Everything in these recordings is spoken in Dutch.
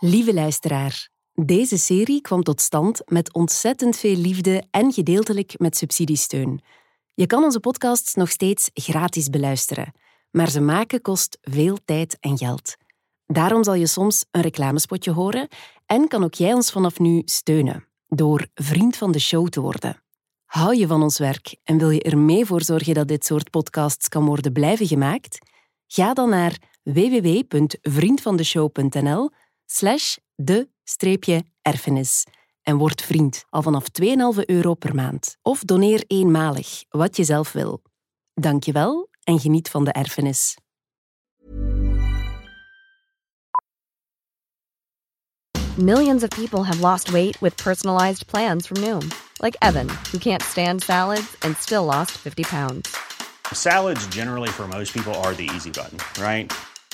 Lieve luisteraar, deze serie kwam tot stand met ontzettend veel liefde en gedeeltelijk met subsidiesteun. Je kan onze podcasts nog steeds gratis beluisteren, maar ze maken kost veel tijd en geld. Daarom zal je soms een reclamespotje horen en kan ook jij ons vanaf nu steunen door vriend van de show te worden. Hou je van ons werk en wil je er mee voor zorgen dat dit soort podcasts kan worden blijven gemaakt? Ga dan naar www.vriendvandeshow.nl slash de-erfenis en word vriend al vanaf 2,5 euro per maand. Of doneer eenmalig, wat je zelf wil. Dank je wel en geniet van de erfenis. Millions of people have lost weight with personalized plans from Noom. Like Evan, who can't stand salads and still lost 50 pounds. Salads, generally, for most people, are the easy button, right?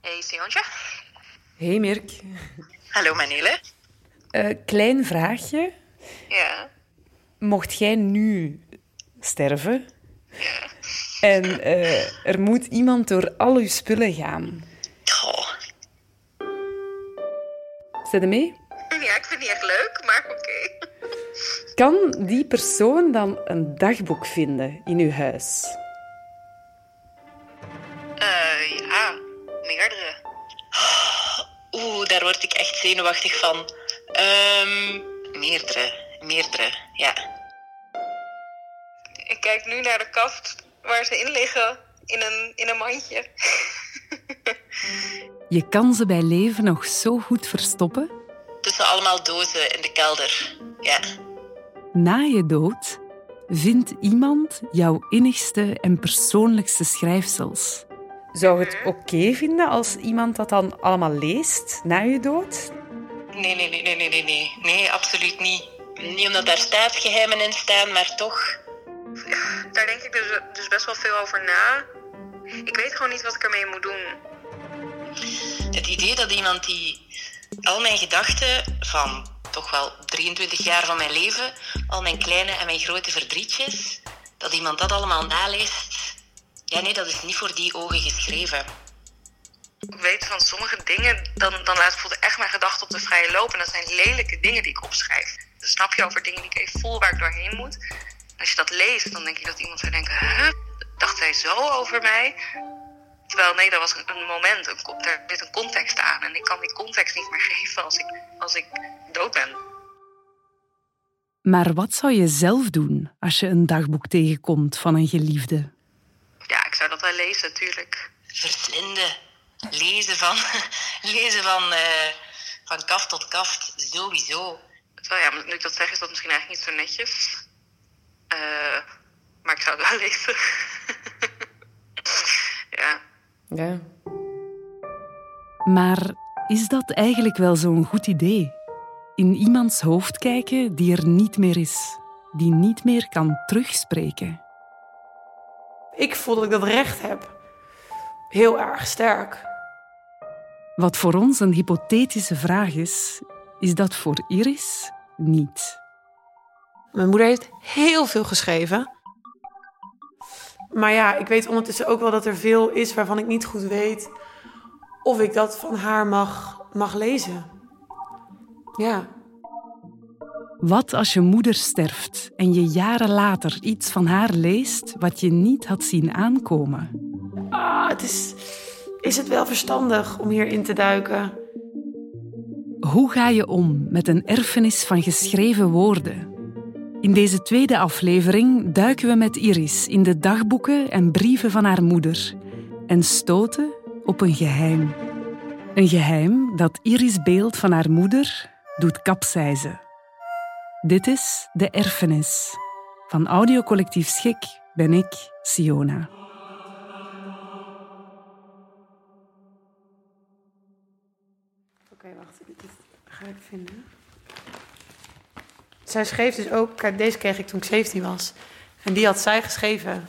Hey Siontje. Hey Mirk. Hallo Manele. Eh, klein vraagje. Ja. Mocht jij nu sterven Ja. en eh, er moet iemand door al uw spullen gaan, Goh. zet je mee? Ja, ik vind die echt leuk, maar oké. Kan die persoon dan een dagboek vinden in uw huis? Oeh, daar word ik echt zenuwachtig van. Ehm, meerdere, meerdere, ja. Ik kijk nu naar de kast waar ze in liggen, in een, in een mandje. Je kan ze bij leven nog zo goed verstoppen. Tussen allemaal dozen in de kelder, ja. Na je dood vindt iemand jouw innigste en persoonlijkste schrijfsels. Zou je het oké vinden als iemand dat dan allemaal leest na je dood? Nee, nee, nee, nee, nee, nee, nee. Nee, absoluut niet. Niet omdat daar staatsgeheimen in staan, maar toch. Daar denk ik dus, dus best wel veel over na. Ik weet gewoon niet wat ik ermee moet doen. Het idee dat iemand die al mijn gedachten van toch wel 23 jaar van mijn leven, al mijn kleine en mijn grote verdrietjes, dat iemand dat allemaal naleest. Ja, nee, dat is niet voor die ogen geschreven. Ik weet van sommige dingen, dan, dan laat ik echt mijn gedachten op de vrije loop. En dat zijn lelijke dingen die ik opschrijf. Dan snap je over dingen die ik even voel waar ik doorheen moet. En als je dat leest, dan denk je dat iemand zou denken... Huh? Dacht zij zo over mij? Terwijl nee, dat was een, moment. Een, daar zit een context aan. En ik kan die context niet meer geven als ik, als ik dood ben. Maar wat zou je zelf doen als je een dagboek tegenkomt van een geliefde? Ja, ik zou dat wel lezen, natuurlijk. Verslinden. Lezen van, lezen van, eh, van kaft tot kaft, sowieso. Terwijl ja, nu ik dat zeg, is dat misschien eigenlijk niet zo netjes. Eh, maar ik zou het wel lezen. ja. Ja. Maar is dat eigenlijk wel zo'n goed idee? In iemands hoofd kijken die er niet meer is, die niet meer kan terugspreken. Ik voel dat ik dat recht heb. Heel erg sterk. Wat voor ons een hypothetische vraag is, is dat voor Iris niet. Mijn moeder heeft heel veel geschreven. Maar ja, ik weet ondertussen ook wel dat er veel is waarvan ik niet goed weet of ik dat van haar mag, mag lezen. Ja. Wat als je moeder sterft en je jaren later iets van haar leest wat je niet had zien aankomen? Ah, het is, is het wel verstandig om hierin te duiken? Hoe ga je om met een erfenis van geschreven woorden? In deze tweede aflevering duiken we met Iris in de dagboeken en brieven van haar moeder en stoten op een geheim. Een geheim dat Iris' beeld van haar moeder doet kapseizen. Dit is De Erfenis. Van audiocollectief Schik ben ik, Siona. Oké, wacht. Dit ga ik vinden. Zij schreef dus ook... Deze kreeg ik toen ik 17 was. En die had zij geschreven.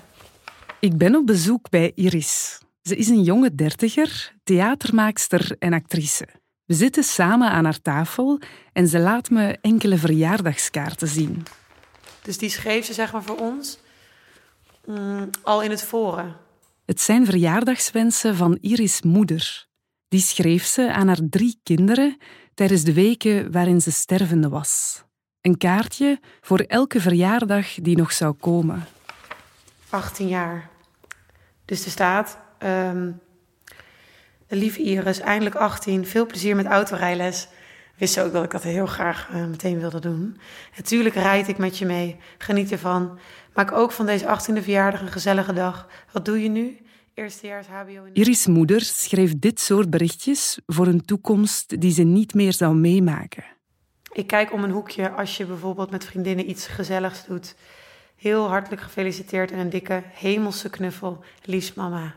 Ik ben op bezoek bij Iris. Ze is een jonge dertiger, theatermaakster en actrice. We zitten samen aan haar tafel en ze laat me enkele verjaardagskaarten zien. Dus die schreef ze zeg maar voor ons mm, al in het forum. Het zijn verjaardagswensen van Iris' moeder. Die schreef ze aan haar drie kinderen tijdens de weken waarin ze stervende was. Een kaartje voor elke verjaardag die nog zou komen. 18 jaar. Dus er staat... ehm lieve Iris, eindelijk 18. Veel plezier met autorijles. Wist ze ook dat ik dat heel graag eh, meteen wilde doen. Natuurlijk rijd ik met je mee. Geniet ervan. Maak ook van deze 18e verjaardag een gezellige dag. Wat doe je nu? Eerstejaars HBO in... Iris' moeder schreef dit soort berichtjes voor een toekomst die ze niet meer zou meemaken. Ik kijk om een hoekje als je bijvoorbeeld met vriendinnen iets gezelligs doet. Heel hartelijk gefeliciteerd en een dikke hemelse knuffel. Liefst mama.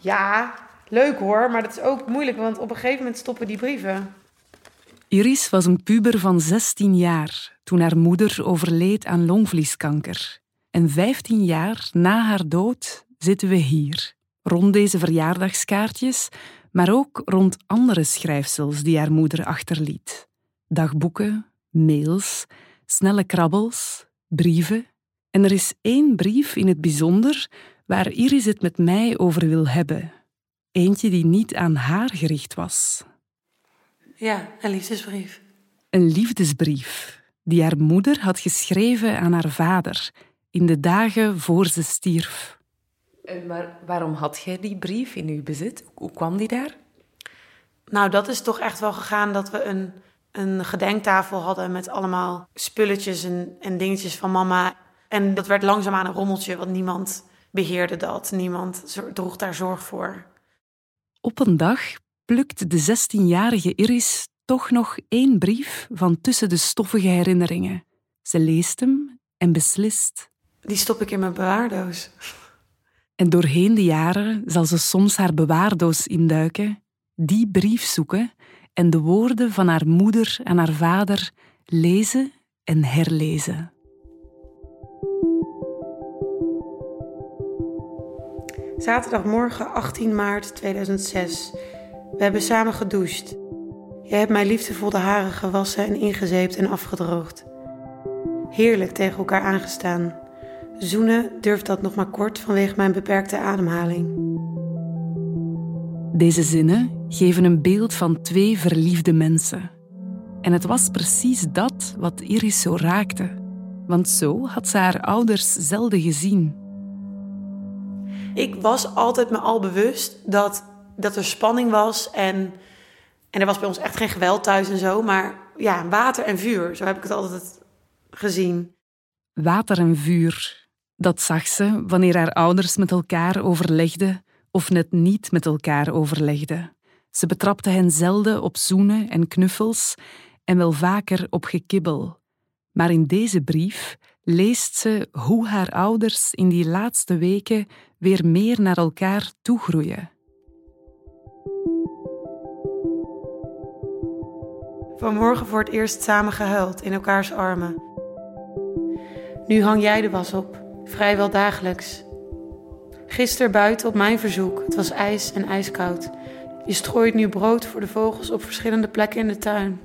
Ja, leuk hoor, maar dat is ook moeilijk, want op een gegeven moment stoppen die brieven. Iris was een puber van 16 jaar toen haar moeder overleed aan longvlieskanker. En 15 jaar na haar dood zitten we hier, rond deze verjaardagskaartjes, maar ook rond andere schrijfsels die haar moeder achterliet. Dagboeken, mails, snelle krabbels, brieven. En er is één brief in het bijzonder waar Iris het met mij over wil hebben. Eentje die niet aan haar gericht was. Ja, een liefdesbrief. Een liefdesbrief die haar moeder had geschreven aan haar vader in de dagen voor ze stierf. Maar waarom had jij die brief in uw bezit? Hoe kwam die daar? Nou, dat is toch echt wel gegaan dat we een, een gedenktafel hadden met allemaal spulletjes en, en dingetjes van mama. En dat werd langzaamaan een rommeltje, want niemand beheerde dat. Niemand droeg daar zorg voor. Op een dag plukt de 16-jarige Iris toch nog één brief van tussen de stoffige herinneringen. Ze leest hem en beslist. Die stop ik in mijn bewaardoos. En doorheen de jaren zal ze soms haar bewaardoos induiken, die brief zoeken en de woorden van haar moeder en haar vader lezen en herlezen. Zaterdagmorgen 18 maart 2006. We hebben samen gedoucht. Jij hebt mij liefdevol de haren gewassen en ingezeept en afgedroogd. Heerlijk tegen elkaar aangestaan. Zoenen durft dat nog maar kort vanwege mijn beperkte ademhaling. Deze zinnen geven een beeld van twee verliefde mensen. En het was precies dat wat Iris zo raakte. Want zo had ze haar ouders zelden gezien. Ik was altijd me al bewust dat, dat er spanning was. En, en er was bij ons echt geen geweld thuis en zo. Maar ja, water en vuur, zo heb ik het altijd gezien. Water en vuur, dat zag ze wanneer haar ouders met elkaar overlegden of net niet met elkaar overlegden. Ze betrapte hen zelden op zoenen en knuffels en wel vaker op gekibbel. Maar in deze brief leest ze hoe haar ouders in die laatste weken weer meer naar elkaar toegroeien. Vanmorgen voor het eerst samen gehuild in elkaars armen. Nu hang jij de was op, vrijwel dagelijks. Gisteren buiten op mijn verzoek, het was ijs en ijskoud. Je strooit nu brood voor de vogels op verschillende plekken in de tuin.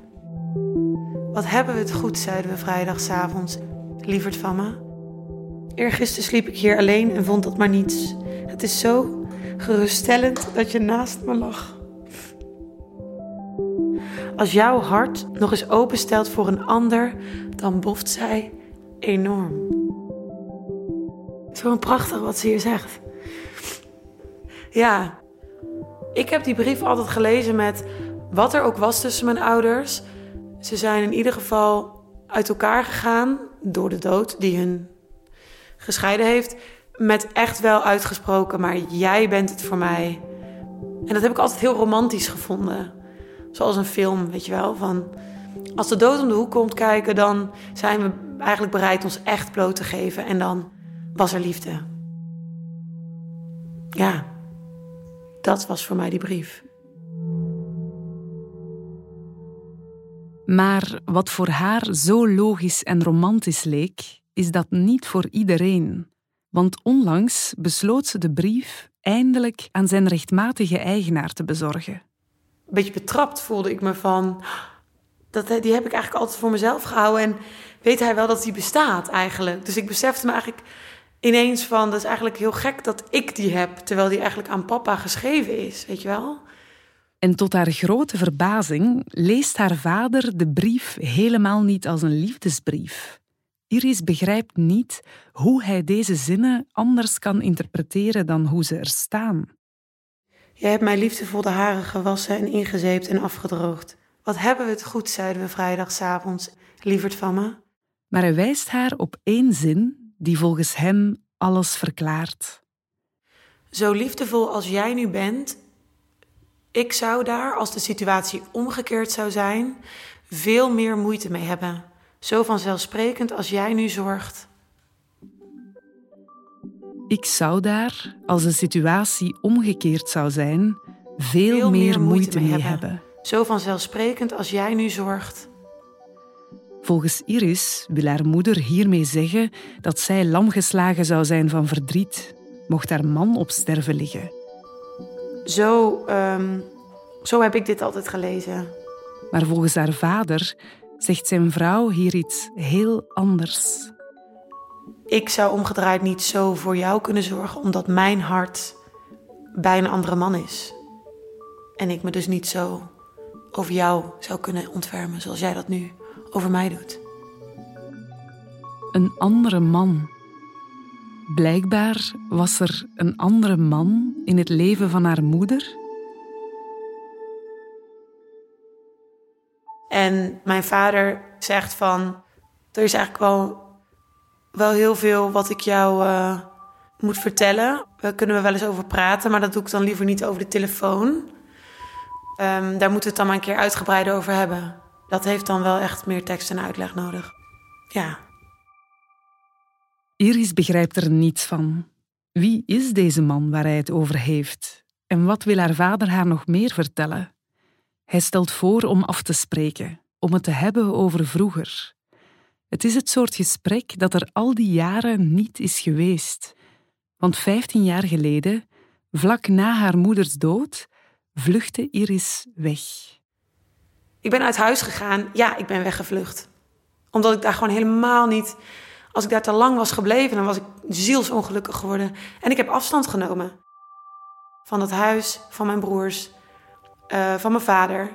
Wat hebben we het goed, zeiden we vrijdagavond, lieverd van me. Eergisteren sliep ik hier alleen en vond dat maar niets. Het is zo geruststellend dat je naast me lag. Als jouw hart nog eens openstelt voor een ander, dan boft zij enorm. Zo prachtig wat ze hier zegt. Ja, ik heb die brief altijd gelezen met wat er ook was tussen mijn ouders, ze zijn in ieder geval uit elkaar gegaan door de dood die hun gescheiden heeft. Met echt wel uitgesproken, maar jij bent het voor mij. En dat heb ik altijd heel romantisch gevonden. Zoals een film, weet je wel. Van als de dood om de hoek komt kijken, dan zijn we eigenlijk bereid ons echt bloot te geven. En dan was er liefde. Ja, dat was voor mij die brief. Maar wat voor haar zo logisch en romantisch leek, is dat niet voor iedereen. Want onlangs besloot ze de brief eindelijk aan zijn rechtmatige eigenaar te bezorgen. Een beetje betrapt voelde ik me van. Dat, die heb ik eigenlijk altijd voor mezelf gehouden. En weet hij wel dat die bestaat eigenlijk. Dus ik besefte me eigenlijk ineens van... dat is eigenlijk heel gek dat ik die heb... terwijl die eigenlijk aan papa geschreven is, weet je wel? En tot haar grote verbazing leest haar vader de brief helemaal niet als een liefdesbrief. Iris begrijpt niet hoe hij deze zinnen anders kan interpreteren dan hoe ze er staan. Jij hebt mij liefdevol de haren gewassen en ingezeept en afgedroogd. Wat hebben we het goed, zeiden we vrijdagavond, lieverd van me. Maar hij wijst haar op één zin die volgens hem alles verklaart. Zo liefdevol als jij nu bent, ik zou daar, als de situatie omgekeerd zou zijn, veel meer moeite mee hebben. Zo vanzelfsprekend als jij nu zorgt. Ik zou daar, als de situatie omgekeerd zou zijn, veel, meer, moeite, mee hebben. hebben. Zo vanzelfsprekend als jij nu zorgt. Volgens Iris wil haar moeder hiermee zeggen dat zij lamgeslagen zou zijn van verdriet, mocht haar man op sterven liggen. Zo, um, zo heb ik dit altijd gelezen. Maar volgens haar vader zegt zijn vrouw hier iets heel anders. Ik zou omgedraaid niet zo voor jou kunnen zorgen, omdat mijn hart bij een andere man is. En ik me dus niet zo over jou zou kunnen ontfermen zoals jij dat nu over mij doet. Een andere man. Blijkbaar was er een andere man in het leven van haar moeder. En mijn vader zegt van, er is eigenlijk wel, wel heel veel wat ik jou uh, moet vertellen. Daar kunnen we wel eens over praten, maar dat doe ik dan liever niet over de telefoon. Um, daar moeten we het dan maar een keer uitgebreider over hebben. Dat heeft dan wel echt meer tekst en uitleg nodig. Ja. Iris begrijpt er niets van. Wie is deze man waar hij het over heeft? En wat wil haar vader haar nog meer vertellen? Hij stelt voor om af te spreken, om het te hebben over vroeger. Het is het soort gesprek dat er al die jaren niet is geweest. Want vijftien jaar geleden, vlak na haar moeders dood, vluchtte Iris weg. Ik ben uit huis gegaan. Ja, ik ben weggevlucht. Omdat ik daar gewoon helemaal niet... Als ik daar te lang was gebleven, dan was ik zielsongelukkig geworden. En ik heb afstand genomen. Van het huis, van mijn broers, uh, van mijn vader.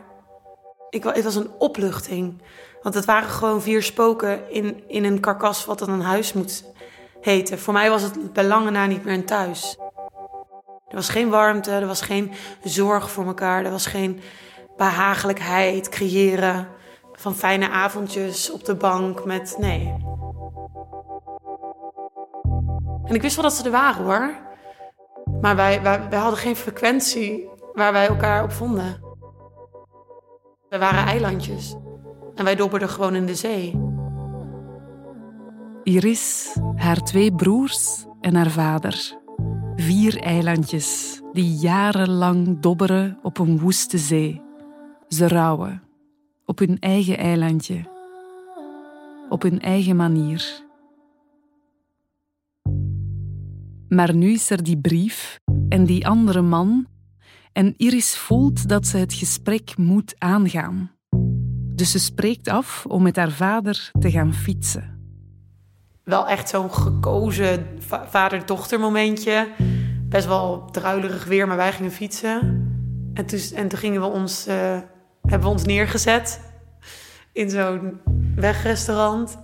Ik, het was een opluchting. Want het waren gewoon vier spoken in, in een karkas wat dan een huis moet heten. Voor mij was het bij lange na niet meer een thuis. Er was geen warmte, er was geen zorg voor elkaar, er was geen behagelijkheid creëren van fijne avondjes op de bank met nee. En ik wist wel dat ze er waren hoor. Maar wij, wij, wij hadden geen frequentie waar wij elkaar op vonden. We waren eilandjes en wij dobberden gewoon in de zee. Iris, haar twee broers en haar vader. Vier eilandjes die jarenlang dobberen op een woeste zee. Ze rouwen op hun eigen eilandje, op hun eigen manier. Maar nu is er die brief en die andere man en Iris voelt dat ze het gesprek moet aangaan. Dus ze spreekt af om met haar vader te gaan fietsen. Wel echt zo'n gekozen vader-dochter momentje. Best wel druilerig weer, maar wij gingen fietsen. En toen, en toen gingen we ons, uh, hebben we ons neergezet in zo'n wegrestaurant.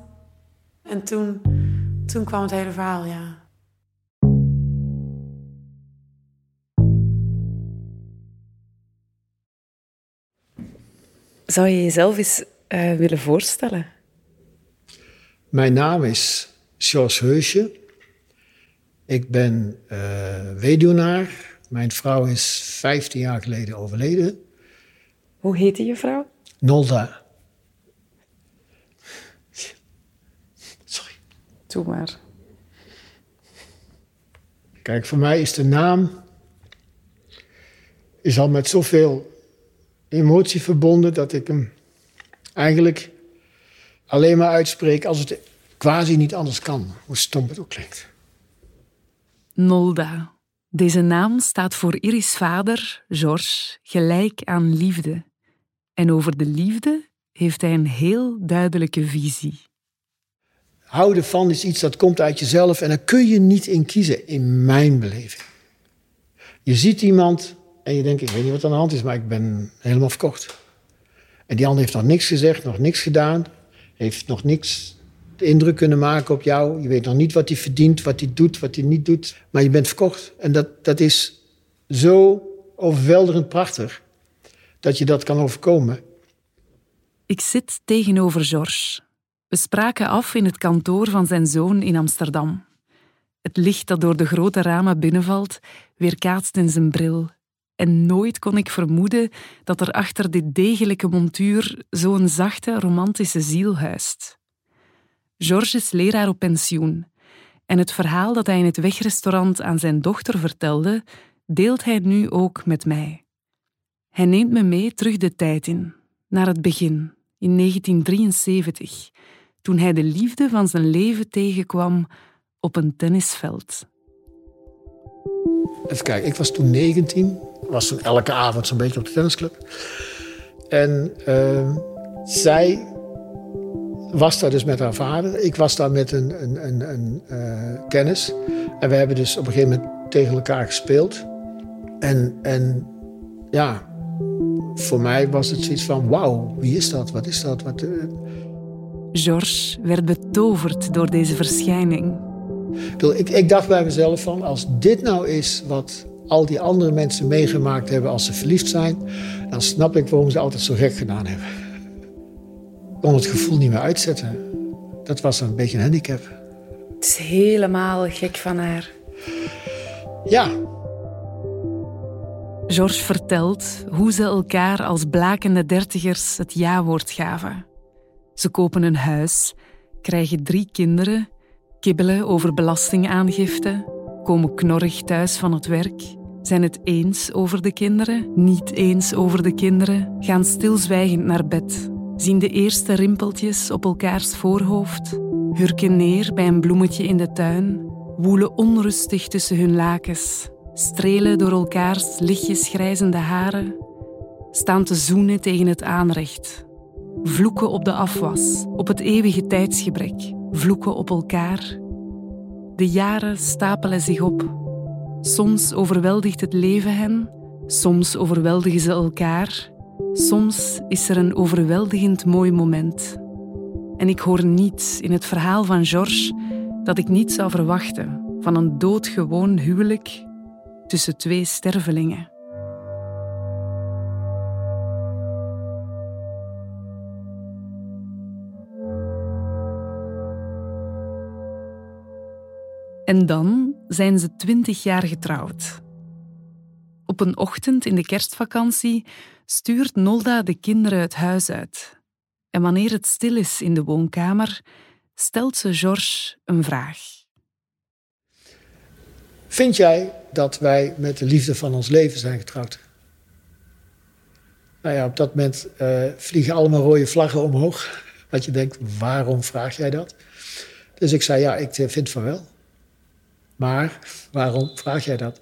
En toen, toen kwam het hele verhaal, ja. Zou je jezelf eens uh, willen voorstellen? Mijn naam is George Heusje. Ik ben uh, weduwnaar. Mijn vrouw is 15 jaar geleden overleden. Hoe heette je vrouw? Nolda. Sorry. Doe maar. Kijk, voor mij is de naam is al met zoveel emotie verbonden dat ik hem eigenlijk alleen maar uitspreek als het quasi niet anders kan, hoe stom het ook klinkt. Nolda. Deze naam staat voor Iris' vader, George, gelijk aan liefde. En over de liefde heeft hij een heel duidelijke visie. Houden van is iets dat komt uit jezelf en daar kun je niet in kiezen, in mijn beleving. Je ziet iemand en je denkt, ik weet niet wat aan de hand is, maar ik ben helemaal verkocht. En die ander heeft nog niks gezegd, nog niks gedaan, heeft nog niks de indruk kunnen maken op jou. Je weet nog niet wat hij verdient, wat hij doet, wat hij niet doet, maar je bent verkocht. En dat, dat is zo overweldigend prachtig dat je dat kan overkomen. Ik zit tegenover Georges. We spraken af in het kantoor van zijn zoon in Amsterdam. Het licht dat door de grote ramen binnenvalt, weerkaatst in zijn bril. En nooit kon ik vermoeden dat er achter dit degelijke montuur zo'n zachte, romantische ziel huist. Georges is leraar op pensioen. En het verhaal dat hij in het wegrestaurant aan zijn dochter vertelde, deelt hij nu ook met mij. Hij neemt me mee terug de tijd in, naar het begin, in 1973, toen hij de liefde van zijn leven tegenkwam op een tennisveld. Even kijken, ik was toen 19, was toen elke avond zo'n beetje op de tennisclub. En uh, zij was daar dus met haar vader. Ik was daar met een, een, een, een uh, kennis. En we hebben dus op een gegeven moment tegen elkaar gespeeld. En, en ja, voor mij was het zoiets van: wauw, wie is dat? Wat is dat? Wat, uh... Georges werd betoverd door deze verschijning. Ik, ik dacht bij mezelf van, als dit nou is wat al die andere mensen meegemaakt hebben als ze verliefd zijn, dan snap ik waarom ze altijd zo gek gedaan hebben. Ik kon het gevoel niet meer uitzetten. Dat was een beetje een handicap. Het is helemaal gek van haar. Ja. George vertelt hoe ze elkaar als blakende dertigers het ja-woord gaven. Ze kopen een huis, krijgen drie kinderen, kibbelen over belastingaangifte, komen knorrig thuis van het werk, zijn het eens over de kinderen, niet eens over de kinderen, gaan stilzwijgend naar bed, zien de eerste rimpeltjes op elkaars voorhoofd, hurken neer bij een bloemetje in de tuin, woelen onrustig tussen hun lakens, strelen door elkaars lichtjes grijzende haren, staan te zoenen tegen het aanrecht, vloeken op de afwas, op het eeuwige tijdsgebrek, vloeken op elkaar. De jaren stapelen zich op. Soms overweldigt het leven hen, soms overweldigen ze elkaar, soms is er een overweldigend mooi moment. En ik hoor niets in het verhaal van Georges dat ik niet zou verwachten van een doodgewoon huwelijk tussen twee stervelingen. En dan zijn ze twintig jaar getrouwd. Op een ochtend in de kerstvakantie stuurt Nolda de kinderen het huis uit. En wanneer het stil is in de woonkamer, stelt ze Georges een vraag. Vind jij dat wij met de liefde van ons leven zijn getrouwd? Nou ja, op dat moment uh, vliegen allemaal rode vlaggen omhoog. Dat je denkt, waarom vraag jij dat? Dus ik zei, ja, ik vind van wel. Maar waarom vraag jij dat?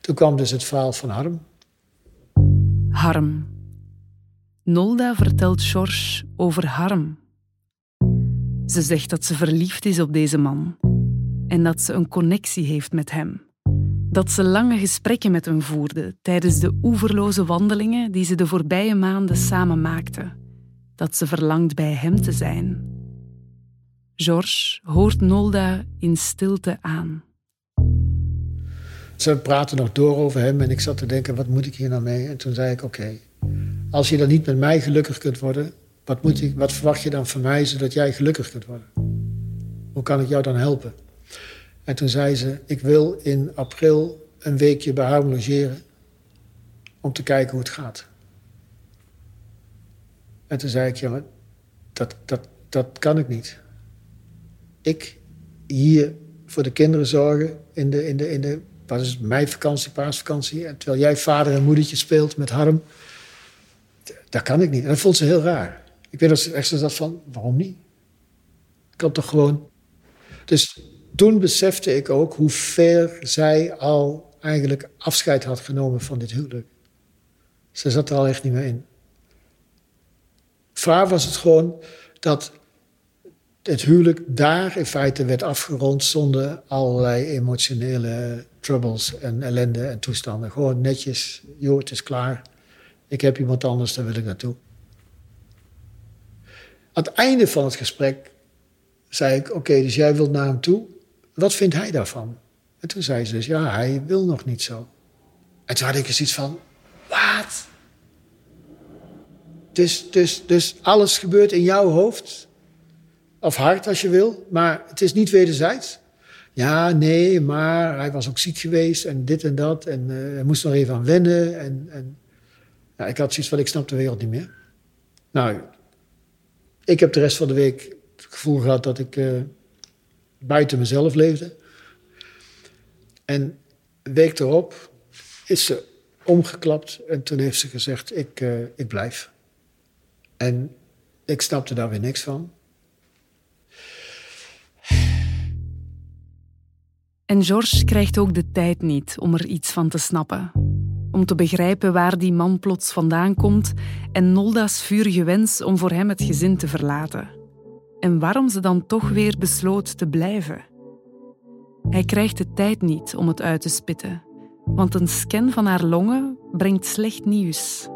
Toen kwam dus het verhaal van Harm. Harm. Nolda vertelt George over Harm. Ze zegt dat ze verliefd is op deze man en dat ze een connectie heeft met hem. Dat ze lange gesprekken met hem voerde tijdens de oeverloze wandelingen die ze de voorbije maanden samen maakten. Dat ze verlangt bij hem te zijn George hoort Nolda in stilte aan. Ze praten nog door over hem en ik zat te denken, wat moet ik hier nou mee? En toen zei ik, oké, Als je dan niet met mij gelukkig kunt worden, wat, moet ik, wat verwacht je dan van mij zodat jij gelukkig kunt worden? Hoe kan ik jou dan helpen? En toen zei ze: Ik wil in april een weekje bij haar logeren om te kijken hoe het gaat. En toen zei ik: Ja, dat, dat, dat kan ik niet. Ik hier voor de kinderen zorgen in de, in de, in de wat is het, meivakantie, paasvakantie. En terwijl jij vader en moedertje speelt met Harm. Dat kan ik niet. En dat vond ze heel raar. Ik weet dat ze echt zo zat van, waarom niet? Ik kan toch gewoon... Dus toen besefte ik ook hoe ver zij al eigenlijk afscheid had genomen van dit huwelijk. Ze zat er al echt niet meer in. Vaar was het gewoon dat het huwelijk daar in feite werd afgerond zonder allerlei emotionele troubles en ellende en toestanden. Gewoon netjes, joh, het is klaar. Ik heb iemand anders, daar wil ik naartoe. Aan het einde van het gesprek zei ik, oké, dus jij wilt naar hem toe. Wat vindt hij daarvan? En toen zei ze dus, ja, hij wil nog niet zo. En toen had ik eens iets van, wat? Dus, dus, dus alles gebeurt in jouw hoofd of hart als je wil, maar het is niet wederzijds. Ja, nee, maar hij was ook ziek geweest en dit en dat. En uh, hij moest nog even aan wennen. En, en ik had zoiets van, ik snap de wereld niet meer. Nou, ik heb de rest van de week het gevoel gehad dat ik uh, buiten mezelf leefde. En een week erop is ze omgeklapt en toen heeft ze gezegd, ik, uh, ik blijf. En ik snapte daar weer niks van. En George krijgt ook de tijd niet om er iets van te snappen. Om te begrijpen waar die man plots vandaan komt en Nolda's vurige wens om voor hem het gezin te verlaten. En waarom ze dan toch weer besloot te blijven. Hij krijgt de tijd niet om het uit te spitten, want een scan van haar longen brengt slecht nieuws.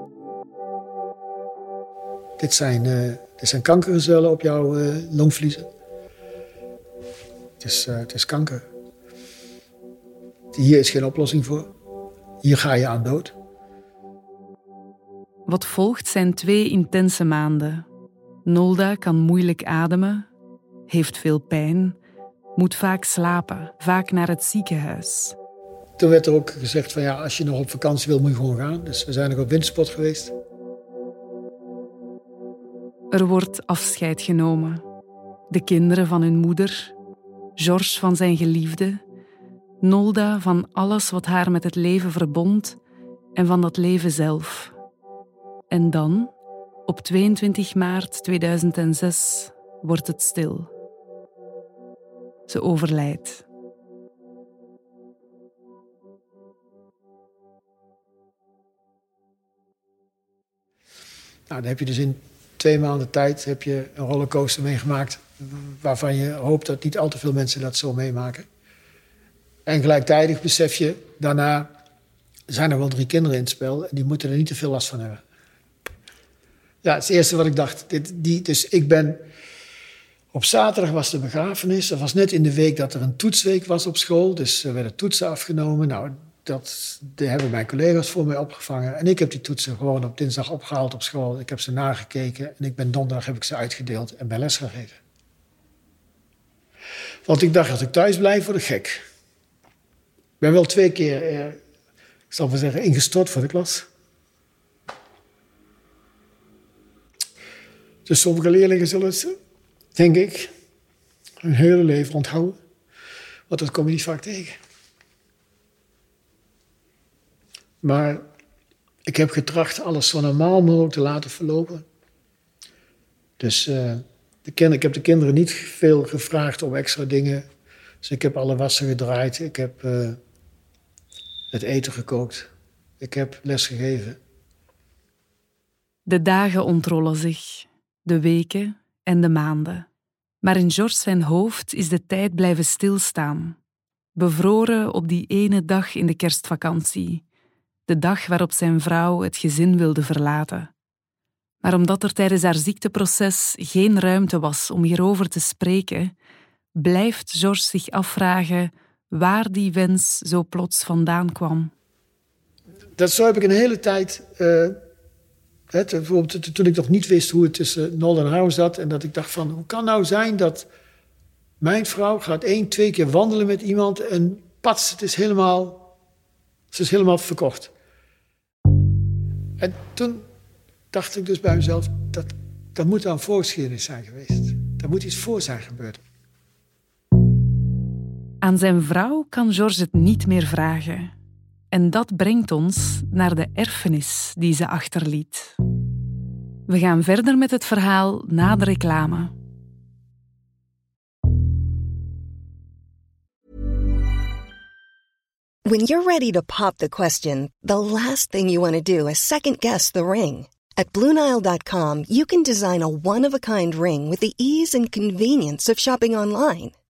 Dit zijn, uh, dit zijn kankercellen op jouw uh, longvliezen. Het is, uh, het is kanker. Hier is geen oplossing voor. Hier ga je aan dood. Wat volgt zijn twee intense maanden. Nolda kan moeilijk ademen, heeft veel pijn, moet vaak slapen, vaak naar het ziekenhuis. Toen werd er ook gezegd van ja, als je nog op vakantie wil, moet je gewoon gaan. Dus we zijn nog op wintersport geweest. Er wordt afscheid genomen. De kinderen van hun moeder, George van zijn geliefde, Nolda van alles wat haar met het leven verbond en van dat leven zelf. En dan, op 22 maart 2006, wordt het stil. Ze overlijdt. Nou, dan heb je dus in twee maanden tijd heb je een rollercoaster meegemaakt... waarvan je hoopt dat niet al te veel mensen dat zo meemaken. En gelijktijdig besef je daarna, zijn er wel drie kinderen in het spel en die moeten er niet te veel last van hebben. Ja, het, het eerste wat ik dacht. Dit, die, dus ik ben. Op zaterdag was de begrafenis. Dat was net in de week dat er een toetsweek was op school. Dus er werden toetsen afgenomen. Nou, dat die hebben mijn collega's voor mij opgevangen. En ik heb die toetsen gewoon op dinsdag opgehaald op school. Ik heb ze nagekeken en ik ben donderdag heb ik ze uitgedeeld en bij les gegeven. Want ik dacht, als ik thuis blijf, word ik gek. Ben wel twee keer, eh, ik zal maar zeggen, ingestort voor de klas. Dus sommige leerlingen zullen ze, denk ik, hun hele leven onthouden. Want dat kom je niet vaak tegen. Maar ik heb getracht alles zo normaal mogelijk te laten verlopen. Dus uh, de kind, ik heb de kinderen niet veel gevraagd om extra dingen. Dus ik heb alle wassen gedraaid. Ik heb uh, het eten gekookt. Ik heb les gegeven. De dagen ontrollen zich, de weken en de maanden. Maar in George zijn hoofd is de tijd blijven stilstaan. Bevroren op die ene dag in de kerstvakantie. De dag waarop zijn vrouw het gezin wilde verlaten. Maar omdat er tijdens haar ziekteproces geen ruimte was om hierover te spreken, blijft George zich afvragen waar die wens zo plots vandaan kwam. Dat zo heb ik een hele tijd bijvoorbeeld te- toen ik nog niet wist hoe het tussen Nol en Harm zat. En dat ik dacht van, hoe kan nou zijn dat mijn vrouw gaat één, twee keer wandelen met iemand. En pats, het is helemaal, ze is helemaal verkocht. En toen dacht ik dus bij mezelf, dat, dat moet dan voorgeschiedenis zijn geweest. Daar moet iets voor zijn gebeurd. Aan zijn vrouw kan George het niet meer vragen. En dat brengt ons naar de erfenis die ze achterliet. We gaan verder met het verhaal na de reclame. When you're ready to pop the question, the last thing you want to do is second guess the ring. At Bluenile.com, you can design a one of a kind ring with the ease and convenience of shopping online.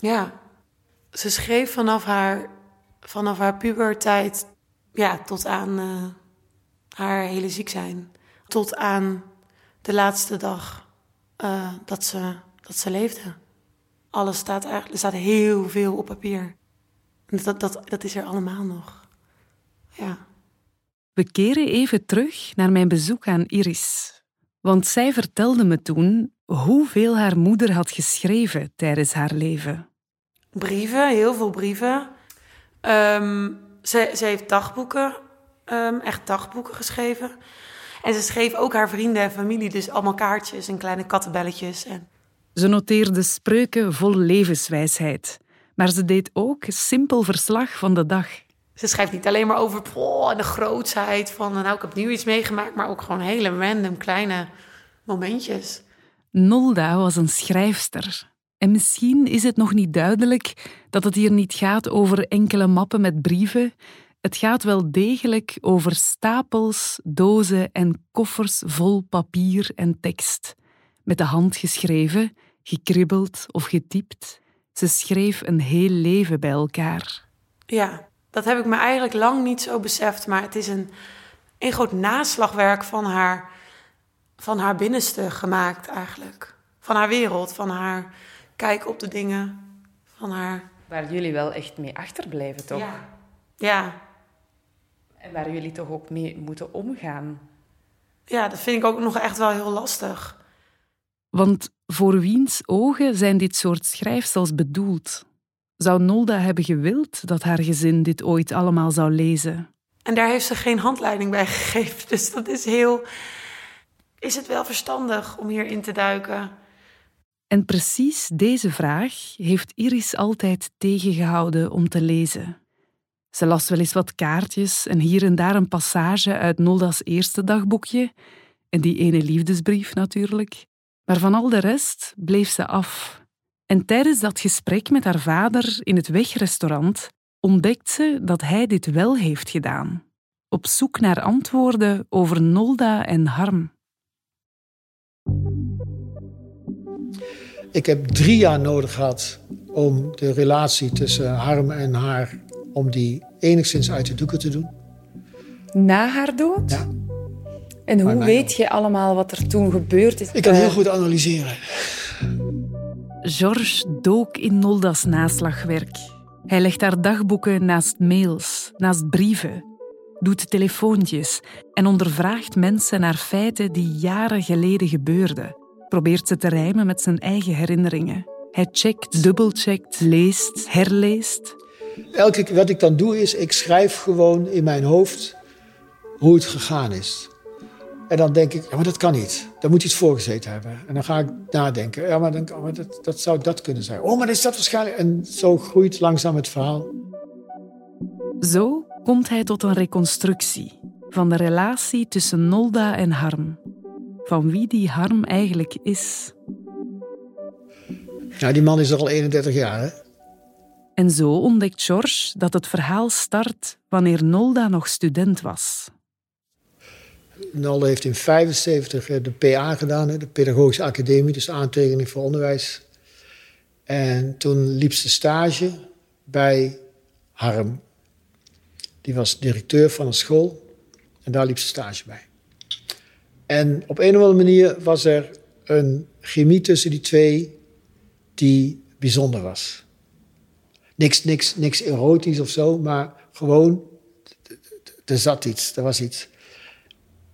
Ja, ze schreef vanaf haar, vanaf haar puberteit ja, tot aan eh, haar hele ziek zijn. Tot aan de laatste dag eh, dat, ze, dat ze leefde. Alles staat eigenlijk, er staat heel veel op papier. En Dat, dat, dat is er allemaal nog. Ja. We keren even terug naar mijn bezoek aan Iris. Want zij vertelde me toen hoeveel haar moeder had geschreven tijdens haar leven. Brieven, heel veel brieven. Ehm, ze, ze heeft dagboeken, ehm, echt dagboeken geschreven. En ze schreef ook haar vrienden en familie, dus allemaal kaartjes en kleine kattenbelletjes. En Ze noteerde spreuken vol levenswijsheid. Maar ze deed ook simpel verslag van de dag. ze schrijft niet alleen maar over oh, de grootsheid van, nou, ik heb nieuw iets meegemaakt, maar ook gewoon hele random kleine momentjes. Nolda was een schrijfster. En misschien is het nog niet duidelijk dat het hier niet gaat over enkele mappen met brieven. Het gaat wel degelijk over stapels, dozen en koffers vol papier en tekst. Met de hand geschreven, gekribbeld of getypt. Ze schreef een heel leven bij elkaar. Ja, dat heb ik me eigenlijk lang niet zo beseft, maar het is een, een groot naslagwerk van haar, van haar binnenste gemaakt eigenlijk. Van haar wereld, van haar kijk op de dingen, van haar... Waar jullie wel echt mee achterblijven, toch? Ja. Ja, En waar jullie toch ook mee moeten omgaan. ja, dat vind ik ook nog echt wel heel lastig. Want voor wiens ogen zijn dit soort schrijfsels bedoeld? Zou Nolda hebben gewild dat haar gezin dit ooit allemaal zou lezen? En daar heeft ze geen handleiding bij gegeven. Dus dat is heel. Is het wel verstandig om hierin te duiken? En precies deze vraag heeft Iris altijd tegengehouden om te lezen. Ze las wel eens wat kaartjes en hier en daar een passage uit Nolda's eerste dagboekje, en die ene liefdesbrief natuurlijk. Maar van al de rest bleef ze af. En tijdens dat gesprek met haar vader in het wegrestaurant ontdekt ze dat hij dit wel heeft gedaan. Op zoek naar antwoorden over Nolda en Harm. Ik heb drie jaar nodig gehad om de relatie tussen Harm en haar... om die enigszins uit de doeken te doen. Na haar dood? Ja. En hoe weet je allemaal wat er toen gebeurd is? Ik kan Eh, heel goed analyseren. George dook in Nolda's naslagwerk. Hij legt haar dagboeken naast mails, naast brieven, doet telefoontjes en ondervraagt mensen naar feiten die jaren geleden gebeurden. Probeert ze te rijmen met zijn eigen herinneringen. Hij checkt, dubbelcheckt, leest, herleest. Elke keer wat ik dan doe is, ik schrijf gewoon in mijn hoofd hoe het gegaan is. En dan denk ik, ja, maar dat kan niet. Daar moet iets voor gezeten hebben. En dan ga ik nadenken. Ja, maar, dan, oh, maar dat, dat zou dat kunnen zijn. Oh, maar is dat waarschijnlijk... En zo groeit langzaam het verhaal. Zo komt hij tot een reconstructie van de relatie tussen Nolda en Harm. Van wie die Harm eigenlijk is. Ja, die man is er al 31 jaar, hè? En zo ontdekt George dat het verhaal start wanneer Nolda nog student was. Nolda heeft in 1975 de PA gedaan, de Pedagogische Academie, dus aantekening voor onderwijs. En toen liep ze stage bij Harm. Die was directeur van een school en daar liep ze stage bij. En op een of andere manier was er een chemie tussen die twee die bijzonder was. Niks, niks, niks erotisch of zo, maar gewoon, er zat iets, er was iets.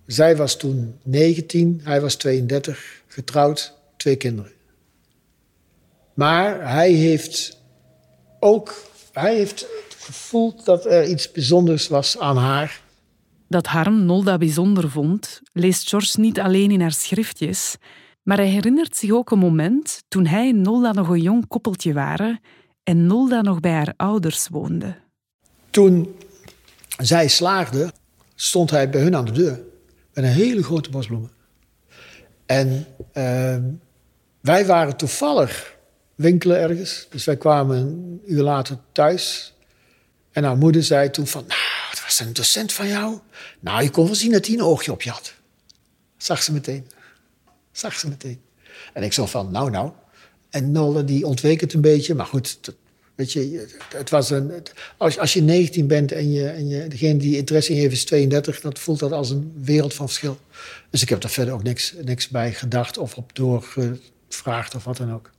Zij was toen 19, hij was 32, getrouwd, twee kinderen. Maar hij heeft ook hij heeft gevoeld dat er iets bijzonders was aan haar. Dat Harm Nolda bijzonder vond, leest George niet alleen in haar schriftjes, maar hij herinnert zich ook een moment toen hij en Nolda nog een jong koppeltje waren en Nolda nog bij haar ouders woonde. Toen zij slaagde, stond hij bij hun aan de deur met een hele grote bosbloemen. En uh, wij waren toevallig winkelen ergens, dus wij kwamen een uur later thuis. En haar moeder zei toen van, nou, was een docent van jou. Nou, je kon wel zien dat hij een oogje op je had. Zag ze meteen. Zag ze meteen. En ik zo van, nou, nou. En Nolle die ontweek het een beetje, maar goed, weet je, het was een, als, als je 19 bent en, je, en je, degene die interesse in heeft is 32, dan voelt dat als een wereld van verschil. Dus ik heb daar verder ook niks, niks bij gedacht of op doorgevraagd of wat dan ook.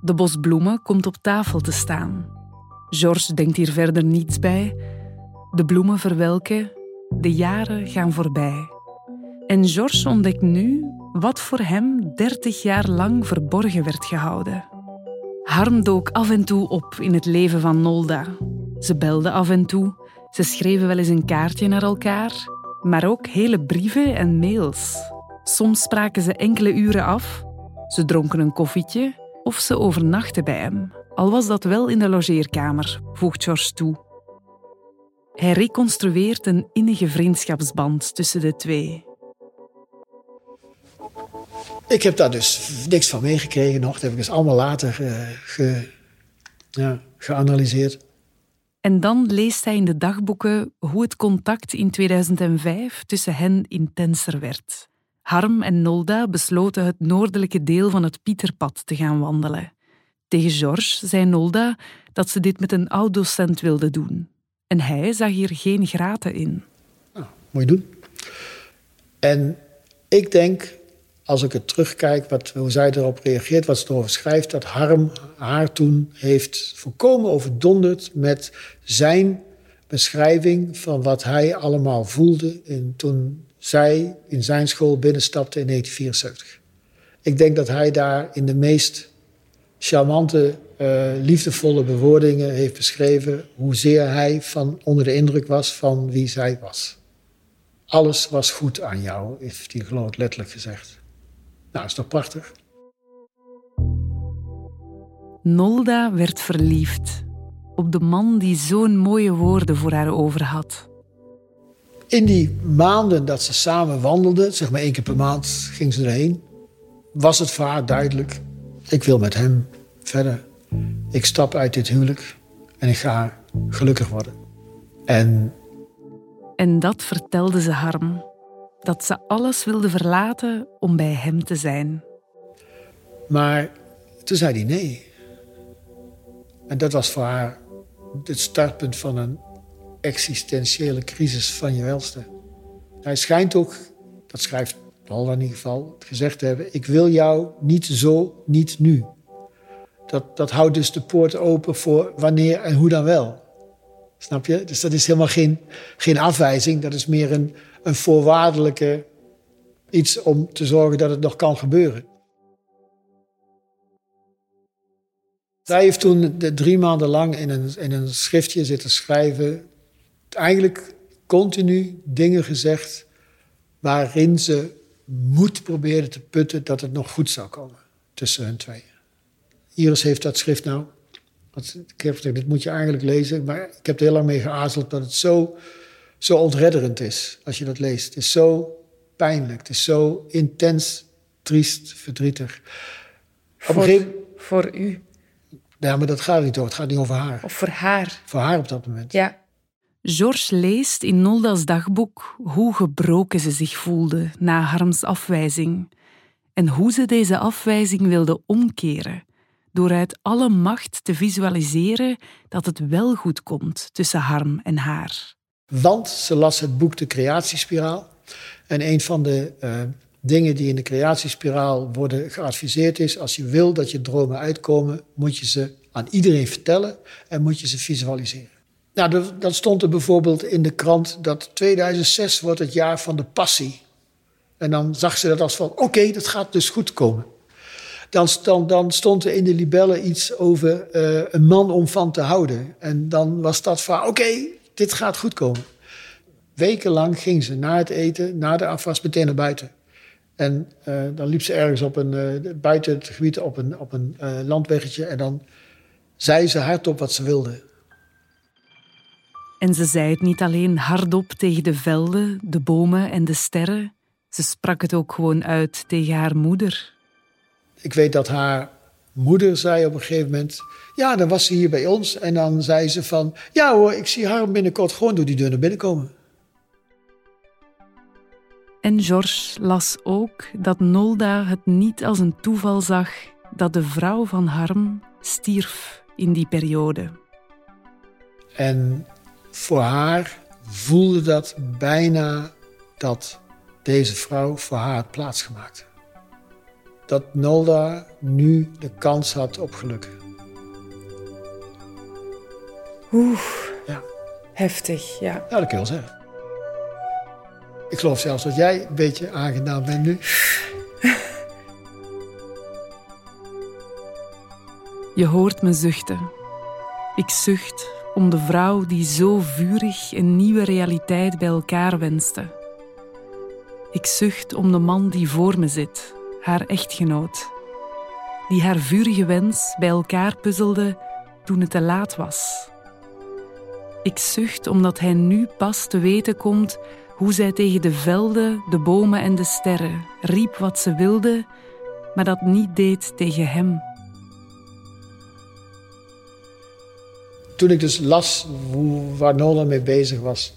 De bos bloemen komt op tafel te staan. George denkt hier verder niets bij. De bloemen verwelken, de jaren gaan voorbij. En George ontdekt nu wat voor hem dertig jaar lang verborgen werd gehouden. Harm dook af en toe op in het leven van Nolda. Ze belden af en toe, ze schreven wel eens een kaartje naar elkaar, maar ook hele brieven en mails. Soms spraken ze enkele uren af, ze dronken een koffietje of ze overnachten bij hem, al was dat wel in de logeerkamer, voegt George toe. Hij reconstrueert een innige vriendschapsband tussen de twee. Ik heb daar dus niks van meegekregen nog. Dat heb ik dus allemaal later uh, ge, ja, geanalyseerd. En dan leest hij in de dagboeken hoe het contact in 2005 tussen hen intenser werd. Harm en Nolda besloten het noordelijke deel van het Pieterpad te gaan wandelen. Tegen George zei Nolda dat ze dit met een oud-docent wilde doen. En hij zag hier geen graten in. Nou, moet je doen. En ik denk, als ik het terugkijk, wat, hoe zij erop reageert, wat ze erover schrijft, dat Harm haar toen heeft volkomen overdonderd met zijn beschrijving van wat hij allemaal voelde in, toen zij in zijn school binnenstapte in 1974. Ik denk dat hij daar in de meest charmante, uh, liefdevolle bewoordingen heeft beschreven hoezeer hij van onder de indruk was van wie zij was. Alles was goed aan jou, heeft hij geloof letterlijk gezegd. Nou, is toch prachtig? Nolda werd verliefd op de man die zo'n mooie woorden voor haar over had. In die maanden dat ze samen wandelden, zeg maar één keer per maand ging ze erheen, was het voor haar duidelijk: ik wil met hem verder. Ik stap uit dit huwelijk en ik ga gelukkig worden. En. En dat vertelde ze Harm. Dat ze alles wilde verlaten om bij hem te zijn. Maar toen zei hij nee. En dat was voor haar het startpunt van een existentiële crisis van je welste. Hij schijnt ook, dat schrijft In ieder geval, gezegd hebben: Ik wil jou niet zo, niet nu. Dat, dat houdt dus de poort open voor wanneer en hoe dan wel. Snap je? Dus dat is helemaal geen, geen afwijzing, dat is meer een, een voorwaardelijke iets om te zorgen dat het nog kan gebeuren. Zij heeft toen de drie maanden lang in een, in een schriftje zitten schrijven eigenlijk continu dingen gezegd waarin ze moed probeerde te putten dat het nog goed zou komen tussen hun tweeën. Iris heeft dat schrift nou. Ik heb gezegd, dit moet je eigenlijk lezen. Maar ik heb er heel lang mee geaarzeld dat het zo, zo ontredderend is als je dat leest. Het is zo pijnlijk. Het is zo intens, triest, verdrietig. Voor, gegeven... voor u? Ja, maar dat gaat niet over. Het gaat niet over haar. Of voor haar? Voor haar op dat moment. Ja. Georges leest in Nolda's dagboek hoe gebroken ze zich voelde na Harms afwijzing en hoe ze deze afwijzing wilde omkeren door uit alle macht te visualiseren dat het wel goed komt tussen Harm en haar. Want ze las het boek De Creatiespiraal en een van de uh, dingen die in de creatiespiraal worden geadviseerd is: als je wil dat je dromen uitkomen, moet je ze aan iedereen vertellen en moet je ze visualiseren. Nou, dan stond er bijvoorbeeld in de krant dat 2006 wordt het jaar van de passie. En dan zag ze dat als van, oké, dat gaat dus goed komen. Dan, dan, stond er in de libellen iets over uh, een man om van te houden. En dan was dat van, oké, dit gaat goed komen. Wekenlang ging ze na het eten, na de afwas, meteen naar buiten. En uh, dan liep ze ergens op een, uh, buiten het gebied op een, op een landweggetje. En dan zei ze hardop wat ze wilde. En ze zei het niet alleen hardop tegen de velden, de bomen en de sterren. Ze sprak het ook gewoon uit tegen haar moeder. Ik weet dat haar moeder zei op een gegeven moment... Ja, dan was ze hier bij ons en dan zei ze van... Ja hoor, ik zie haar binnenkort gewoon door die deur naar binnen komen. En Georges las ook dat Nolda het niet als een toeval zag dat de vrouw van Harm stierf in die periode. En voor haar voelde dat bijna dat deze vrouw voor haar had plaatsgemaakt. Dat Nolda nu de kans had op geluk. Oeh, ja. heftig, ja. Ja, dat kun je wel zeggen. Ik geloof zelfs dat jij een beetje aangedaan bent nu. Je hoort me zuchten. Ik zucht om de vrouw die zo vurig een nieuwe realiteit bij elkaar wenste. Ik zucht om de man die voor me zit, haar echtgenoot, die haar vurige wens bij elkaar puzzelde toen het te laat was. Ik zucht omdat hij nu pas te weten komt hoe zij tegen de velden, de bomen en de sterren riep wat ze wilde, maar dat niet deed tegen hem. Toen ik dus las hoe, waar Nolan mee bezig was,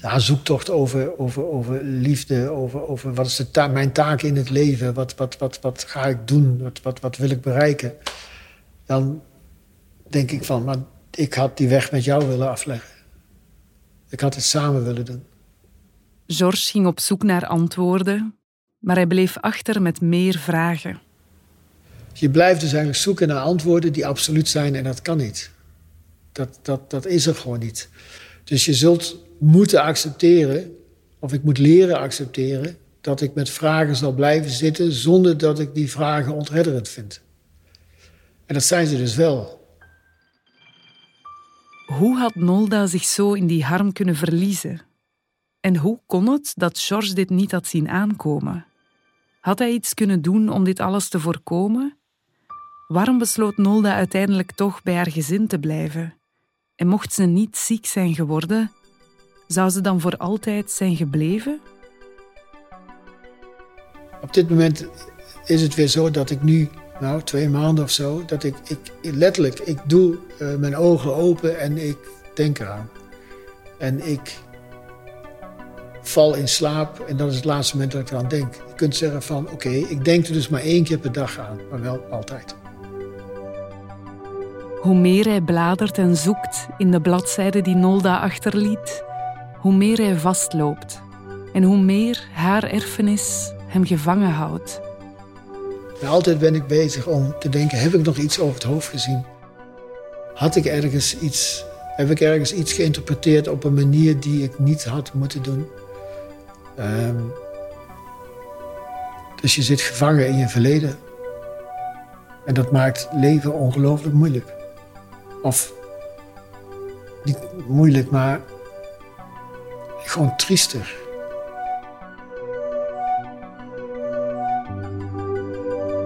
haar zoektocht over, over, over liefde, over, over wat is de ta mijn taak in het leven, wat, wat, wat, wat ga ik doen, wat, wat, wat wil ik bereiken, dan denk ik van, maar ik had die weg met jou willen afleggen. Ik had het samen willen doen. Georges ging op zoek naar antwoorden, maar hij bleef achter met meer vragen. Je blijft dus eigenlijk zoeken naar antwoorden die absoluut zijn en dat kan niet. Dat, dat, dat is er gewoon niet. Dus je zult moeten accepteren, of ik moet leren accepteren, dat ik met vragen zal blijven zitten zonder dat ik die vragen ontredderend vind. En dat zijn ze dus wel. Hoe had Nolda zich zo in die harm kunnen verliezen? En hoe kon het dat George dit niet had zien aankomen? Had hij iets kunnen doen om dit alles te voorkomen? Waarom besloot Nolda uiteindelijk toch bij haar gezin te blijven? En mocht ze niet ziek zijn geworden, zou ze dan voor altijd zijn gebleven? Op dit moment is het weer zo dat ik nu, nou twee maanden of zo, dat ik, ik letterlijk, ik doe uh, mijn ogen open en ik denk eraan. En ik val in slaap en dat is het laatste moment dat ik eraan denk. Je kunt zeggen van oké, ik denk er dus maar één keer per dag aan, maar wel altijd. Hoe meer hij bladert en zoekt in de bladzijden die Nolda achterliet, hoe meer hij vastloopt en hoe meer haar erfenis hem gevangen houdt. Altijd ben ik bezig om te denken: heb ik nog iets over het hoofd gezien? Had ik ergens iets, heb ik ergens iets geïnterpreteerd op een manier die ik niet had moeten doen? Um, dus je zit gevangen in je verleden. En dat maakt leven ongelooflijk moeilijk. Of niet moeilijk, maar gewoon triester.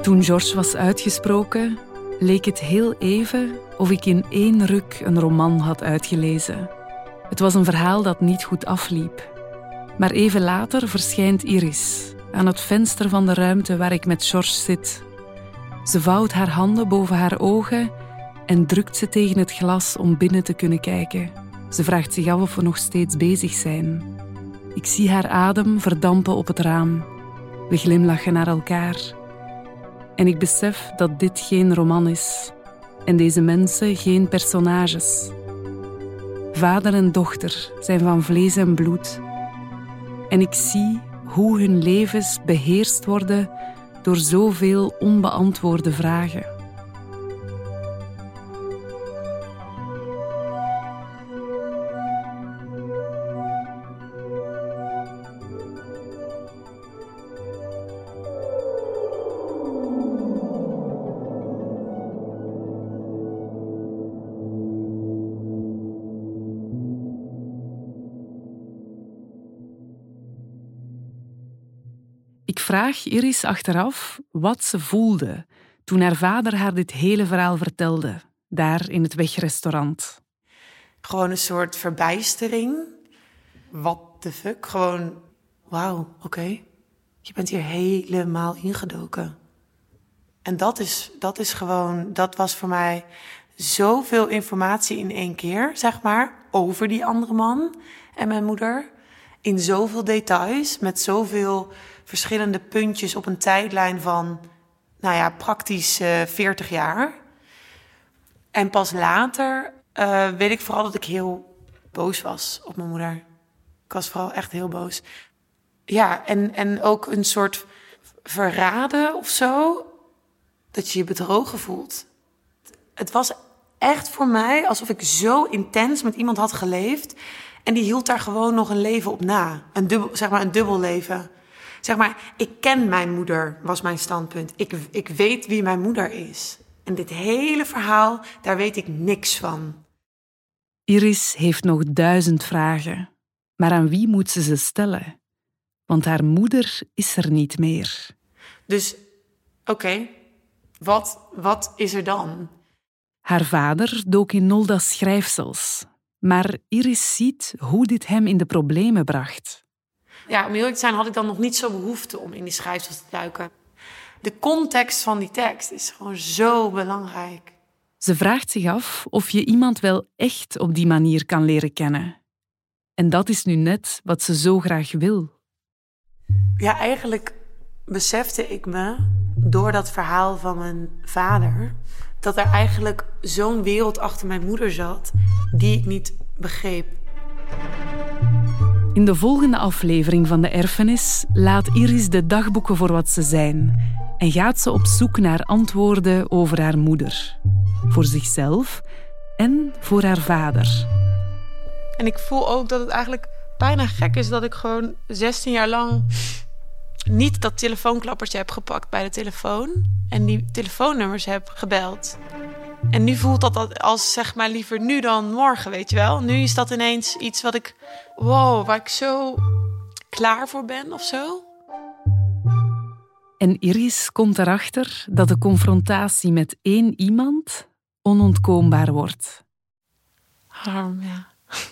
Toen George was uitgesproken, leek het heel even of ik in één ruk een roman had uitgelezen. Het was een verhaal dat niet goed afliep. Maar even later verschijnt Iris aan het venster van de ruimte waar ik met George zit. Ze vouwt haar handen boven haar ogen en drukt ze tegen het glas om binnen te kunnen kijken. Ze vraagt zich af of we nog steeds bezig zijn. Ik zie haar adem verdampen op het raam. We glimlachen naar elkaar. En ik besef dat dit geen roman is en deze mensen geen personages. Vader en dochter zijn van vlees en bloed. En ik zie hoe hun levens beheerst worden door zoveel onbeantwoorde vragen. Ik vraag Iris achteraf wat ze voelde toen haar vader haar dit hele verhaal vertelde, daar in het wegrestaurant. Gewoon een soort verbijstering. What the fuck? Gewoon, wauw, oké. Je bent hier helemaal ingedoken. En dat is, dat is gewoon, dat was voor mij zoveel informatie in één keer, zeg maar, over die andere man en mijn moeder. In zoveel details, met zoveel verschillende puntjes op een tijdlijn van, nou ja, praktisch uh, eh, 40 jaar. En pas later uh, weet ik vooral dat ik heel boos was op mijn moeder. Ik was vooral echt heel boos. Ja, en, en ook een soort verraden of zo. Dat je je bedrogen voelt. Het was echt voor mij alsof ik zo intens met iemand had geleefd. En die hield daar gewoon nog een leven op na. Een dubbel, zeg maar een dubbel leven. Zeg maar, ik ken mijn moeder, was mijn standpunt. Ik, ik weet wie mijn moeder is. En dit hele verhaal, daar weet ik niks van. Iris heeft nog duizend vragen. Maar aan wie moet ze ze stellen? Want haar moeder is er niet meer. Dus, oké, wat, wat is er dan? Haar vader dook in Nolda's schrijfsels. Maar Iris ziet hoe dit hem in de problemen bracht ja, om eerlijk te zijn had ik dan nog niet zo behoefte om in die schrijfsels te duiken. De context van die tekst is gewoon zo belangrijk. Ze vraagt zich af of je iemand wel echt op die manier kan leren kennen. En dat is nu net wat ze zo graag wil. Ja, eigenlijk besefte ik me door dat verhaal van mijn vader dat er eigenlijk zo'n wereld achter mijn moeder zat die ik niet begreep. In de volgende aflevering van de erfenis laat Iris de dagboeken voor wat ze zijn en gaat ze op zoek naar antwoorden over haar moeder, voor zichzelf en voor haar vader. En ik voel ook dat het eigenlijk bijna gek is dat ik gewoon 16 jaar lang niet dat telefoonklappertje heb gepakt bij de telefoon en die telefoonnummers heb gebeld. En nu voelt dat als zeg maar liever nu dan morgen, weet je wel. Nu is dat ineens iets wat ik, wow, waar ik zo klaar voor ben of zo. En Iris komt erachter dat de confrontatie met één iemand onontkoombaar wordt. Harm, ja.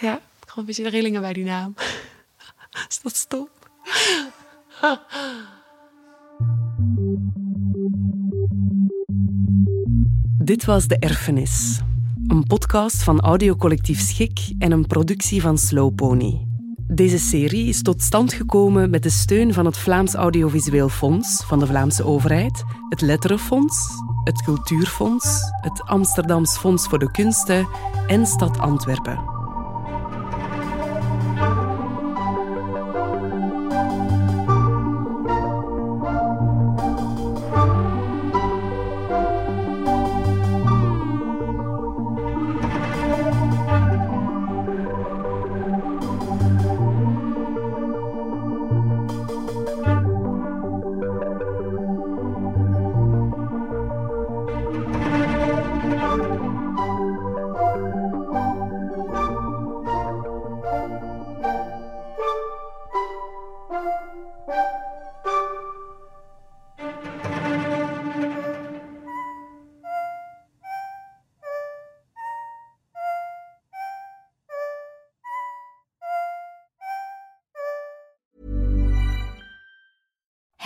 Ja, gewoon een beetje de rillingen bij die naam. Is dat stom? Dit was De Erfenis, een podcast van audiocollectief Schik en een productie van Slow Pony. Deze serie is tot stand gekomen met de steun van het Vlaams Audiovisueel Fonds van de Vlaamse overheid, het Letterenfonds, het Cultuurfonds, het Amsterdams Fonds voor de Kunsten en Stad Antwerpen.